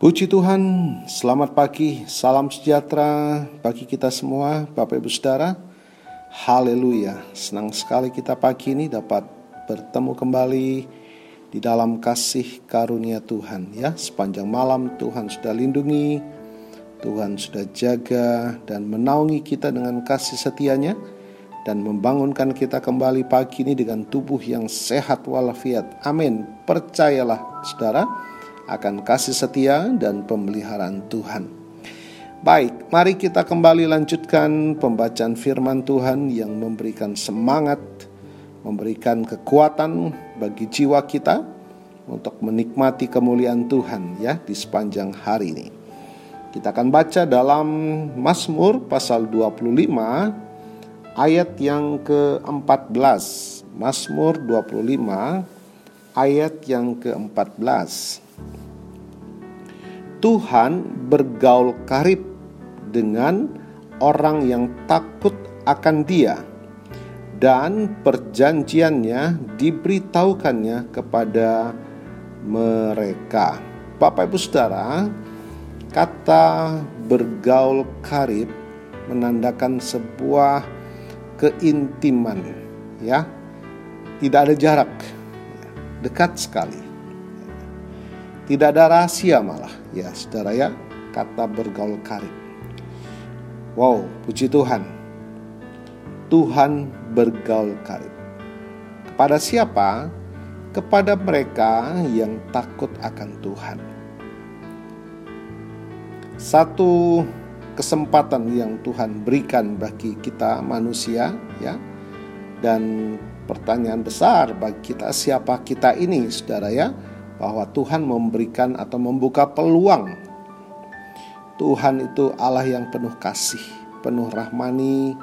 Puji Tuhan, selamat pagi, salam sejahtera bagi kita semua, Bapak Ibu Saudara. Haleluya, senang sekali kita pagi ini dapat bertemu kembali di dalam kasih karunia Tuhan ya. Sepanjang malam Tuhan sudah lindungi, Tuhan sudah jaga dan menaungi kita dengan kasih setianya dan membangunkan kita kembali pagi ini dengan tubuh yang sehat walafiat. Amin. Percayalah Saudara akan kasih setia dan pemeliharaan Tuhan. Baik, mari kita kembali lanjutkan pembacaan firman Tuhan yang memberikan semangat, memberikan kekuatan bagi jiwa kita untuk menikmati kemuliaan Tuhan ya di sepanjang hari ini. Kita akan baca dalam Mazmur pasal 25 ayat yang ke-14. Mazmur 25 ayat yang ke-14. Tuhan bergaul karib dengan orang yang takut akan Dia, dan perjanjiannya diberitahukannya kepada mereka. Bapak Ibu Saudara, kata bergaul karib menandakan sebuah keintiman, ya. Tidak ada jarak, dekat sekali. Tidak ada rahasia malah, ya saudara ya, kata bergaul karib. Wow, puji Tuhan. Tuhan bergaul karib. Kepada siapa? Kepada mereka yang takut akan Tuhan. Satu kesempatan yang Tuhan berikan bagi kita manusia ya. Dan pertanyaan besar bagi kita siapa kita ini Saudara ya bahwa Tuhan memberikan atau membuka peluang. Tuhan itu Allah yang penuh kasih, penuh rahmani,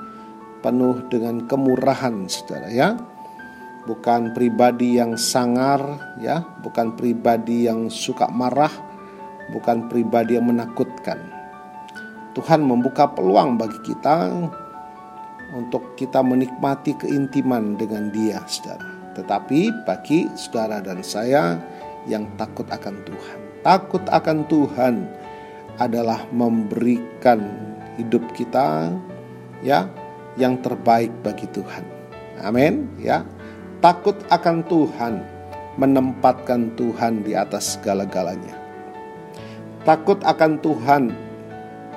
penuh dengan kemurahan, Saudara ya. Bukan pribadi yang sangar ya, bukan pribadi yang suka marah, bukan pribadi yang menakutkan. Tuhan membuka peluang bagi kita untuk kita menikmati keintiman dengan Dia, Saudara. Tetapi bagi saudara dan saya, yang takut akan Tuhan. Takut akan Tuhan adalah memberikan hidup kita ya yang terbaik bagi Tuhan. Amin ya. Takut akan Tuhan menempatkan Tuhan di atas segala-galanya. Takut akan Tuhan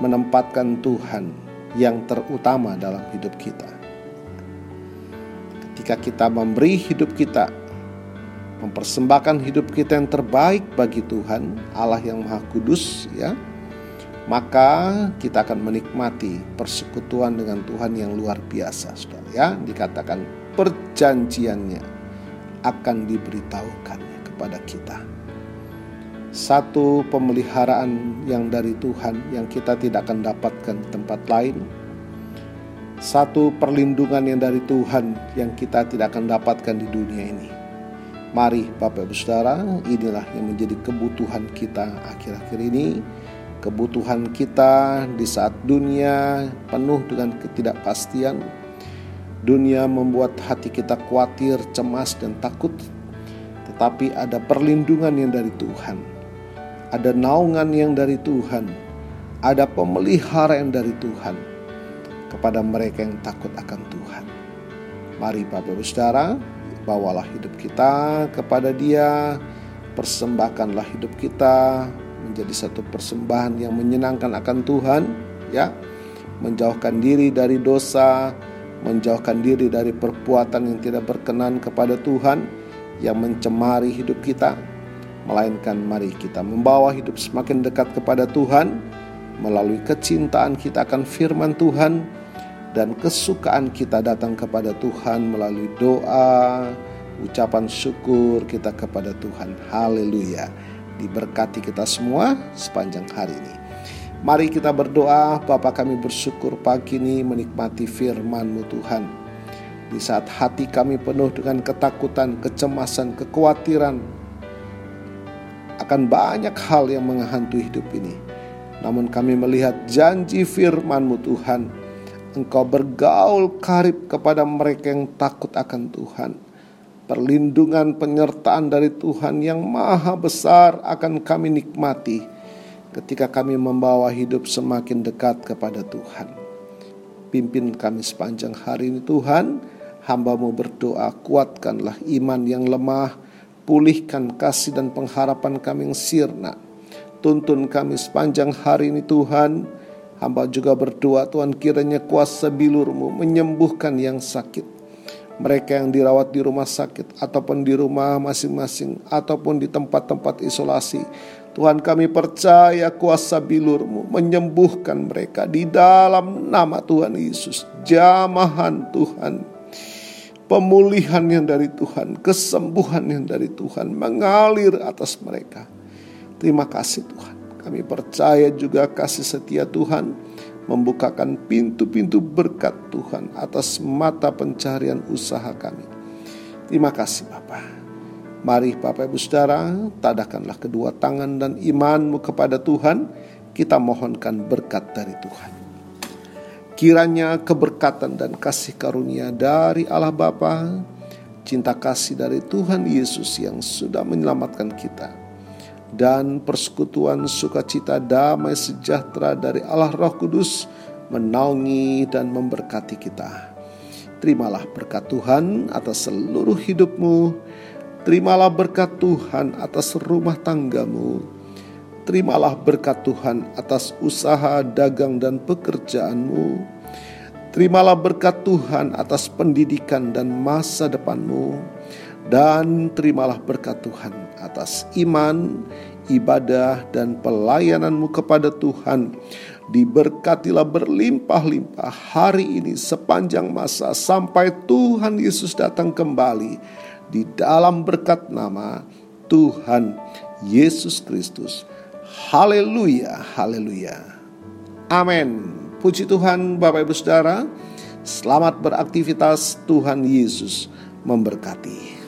menempatkan Tuhan yang terutama dalam hidup kita. Ketika kita memberi hidup kita mempersembahkan hidup kita yang terbaik bagi Tuhan, Allah yang Maha Kudus ya. Maka kita akan menikmati persekutuan dengan Tuhan yang luar biasa, Saudara ya. Dikatakan perjanjiannya akan diberitahukannya kepada kita. Satu pemeliharaan yang dari Tuhan yang kita tidak akan dapatkan di tempat lain. Satu perlindungan yang dari Tuhan yang kita tidak akan dapatkan di dunia ini Mari Bapak Ibu Saudara, inilah yang menjadi kebutuhan kita akhir-akhir ini. Kebutuhan kita di saat dunia penuh dengan ketidakpastian. Dunia membuat hati kita khawatir, cemas, dan takut. Tetapi ada perlindungan yang dari Tuhan. Ada naungan yang dari Tuhan. Ada pemeliharaan dari Tuhan kepada mereka yang takut akan Tuhan. Mari Bapak Ibu Saudara, bawalah hidup kita kepada Dia, persembahkanlah hidup kita menjadi satu persembahan yang menyenangkan akan Tuhan, ya. Menjauhkan diri dari dosa, menjauhkan diri dari perbuatan yang tidak berkenan kepada Tuhan yang mencemari hidup kita. Melainkan mari kita membawa hidup semakin dekat kepada Tuhan melalui kecintaan kita akan firman Tuhan dan kesukaan kita datang kepada Tuhan melalui doa, ucapan syukur kita kepada Tuhan. Haleluya. Diberkati kita semua sepanjang hari ini. Mari kita berdoa, Bapa kami bersyukur pagi ini menikmati firman-Mu Tuhan. Di saat hati kami penuh dengan ketakutan, kecemasan, kekhawatiran, akan banyak hal yang menghantui hidup ini. Namun kami melihat janji firman-Mu Tuhan, Engkau bergaul karib kepada mereka yang takut akan Tuhan. Perlindungan penyertaan dari Tuhan yang maha besar akan kami nikmati ketika kami membawa hidup semakin dekat kepada Tuhan. Pimpin kami sepanjang hari ini Tuhan, hambamu berdoa kuatkanlah iman yang lemah, pulihkan kasih dan pengharapan kami yang sirna. Tuntun kami sepanjang hari ini Tuhan, hamba juga berdoa Tuhan kiranya kuasa bilurmu menyembuhkan yang sakit. Mereka yang dirawat di rumah sakit ataupun di rumah masing-masing ataupun di tempat-tempat isolasi Tuhan kami percaya kuasa bilurmu menyembuhkan mereka di dalam nama Tuhan Yesus. Jamahan Tuhan. Pemulihan yang dari Tuhan, kesembuhan yang dari Tuhan mengalir atas mereka. Terima kasih Tuhan. Kami percaya juga kasih setia Tuhan membukakan pintu-pintu berkat Tuhan atas mata pencarian usaha kami. Terima kasih Bapak. Mari Bapak Ibu Saudara, tadahkanlah kedua tangan dan imanmu kepada Tuhan. Kita mohonkan berkat dari Tuhan. Kiranya keberkatan dan kasih karunia dari Allah Bapa, cinta kasih dari Tuhan Yesus yang sudah menyelamatkan kita, dan persekutuan sukacita damai sejahtera dari Allah Roh Kudus menaungi dan memberkati kita. Terimalah berkat Tuhan atas seluruh hidupmu Terimalah berkat Tuhan atas rumah tanggamu. Terimalah berkat Tuhan atas usaha, dagang, dan pekerjaanmu. Terimalah berkat Tuhan atas pendidikan dan masa depanmu. Dan terimalah berkat Tuhan atas iman, ibadah, dan pelayananmu kepada Tuhan. Diberkatilah berlimpah-limpah hari ini sepanjang masa sampai Tuhan Yesus datang kembali di dalam berkat nama Tuhan Yesus Kristus. Haleluya, haleluya. Amin. Puji Tuhan Bapak Ibu Saudara. Selamat beraktivitas Tuhan Yesus memberkati.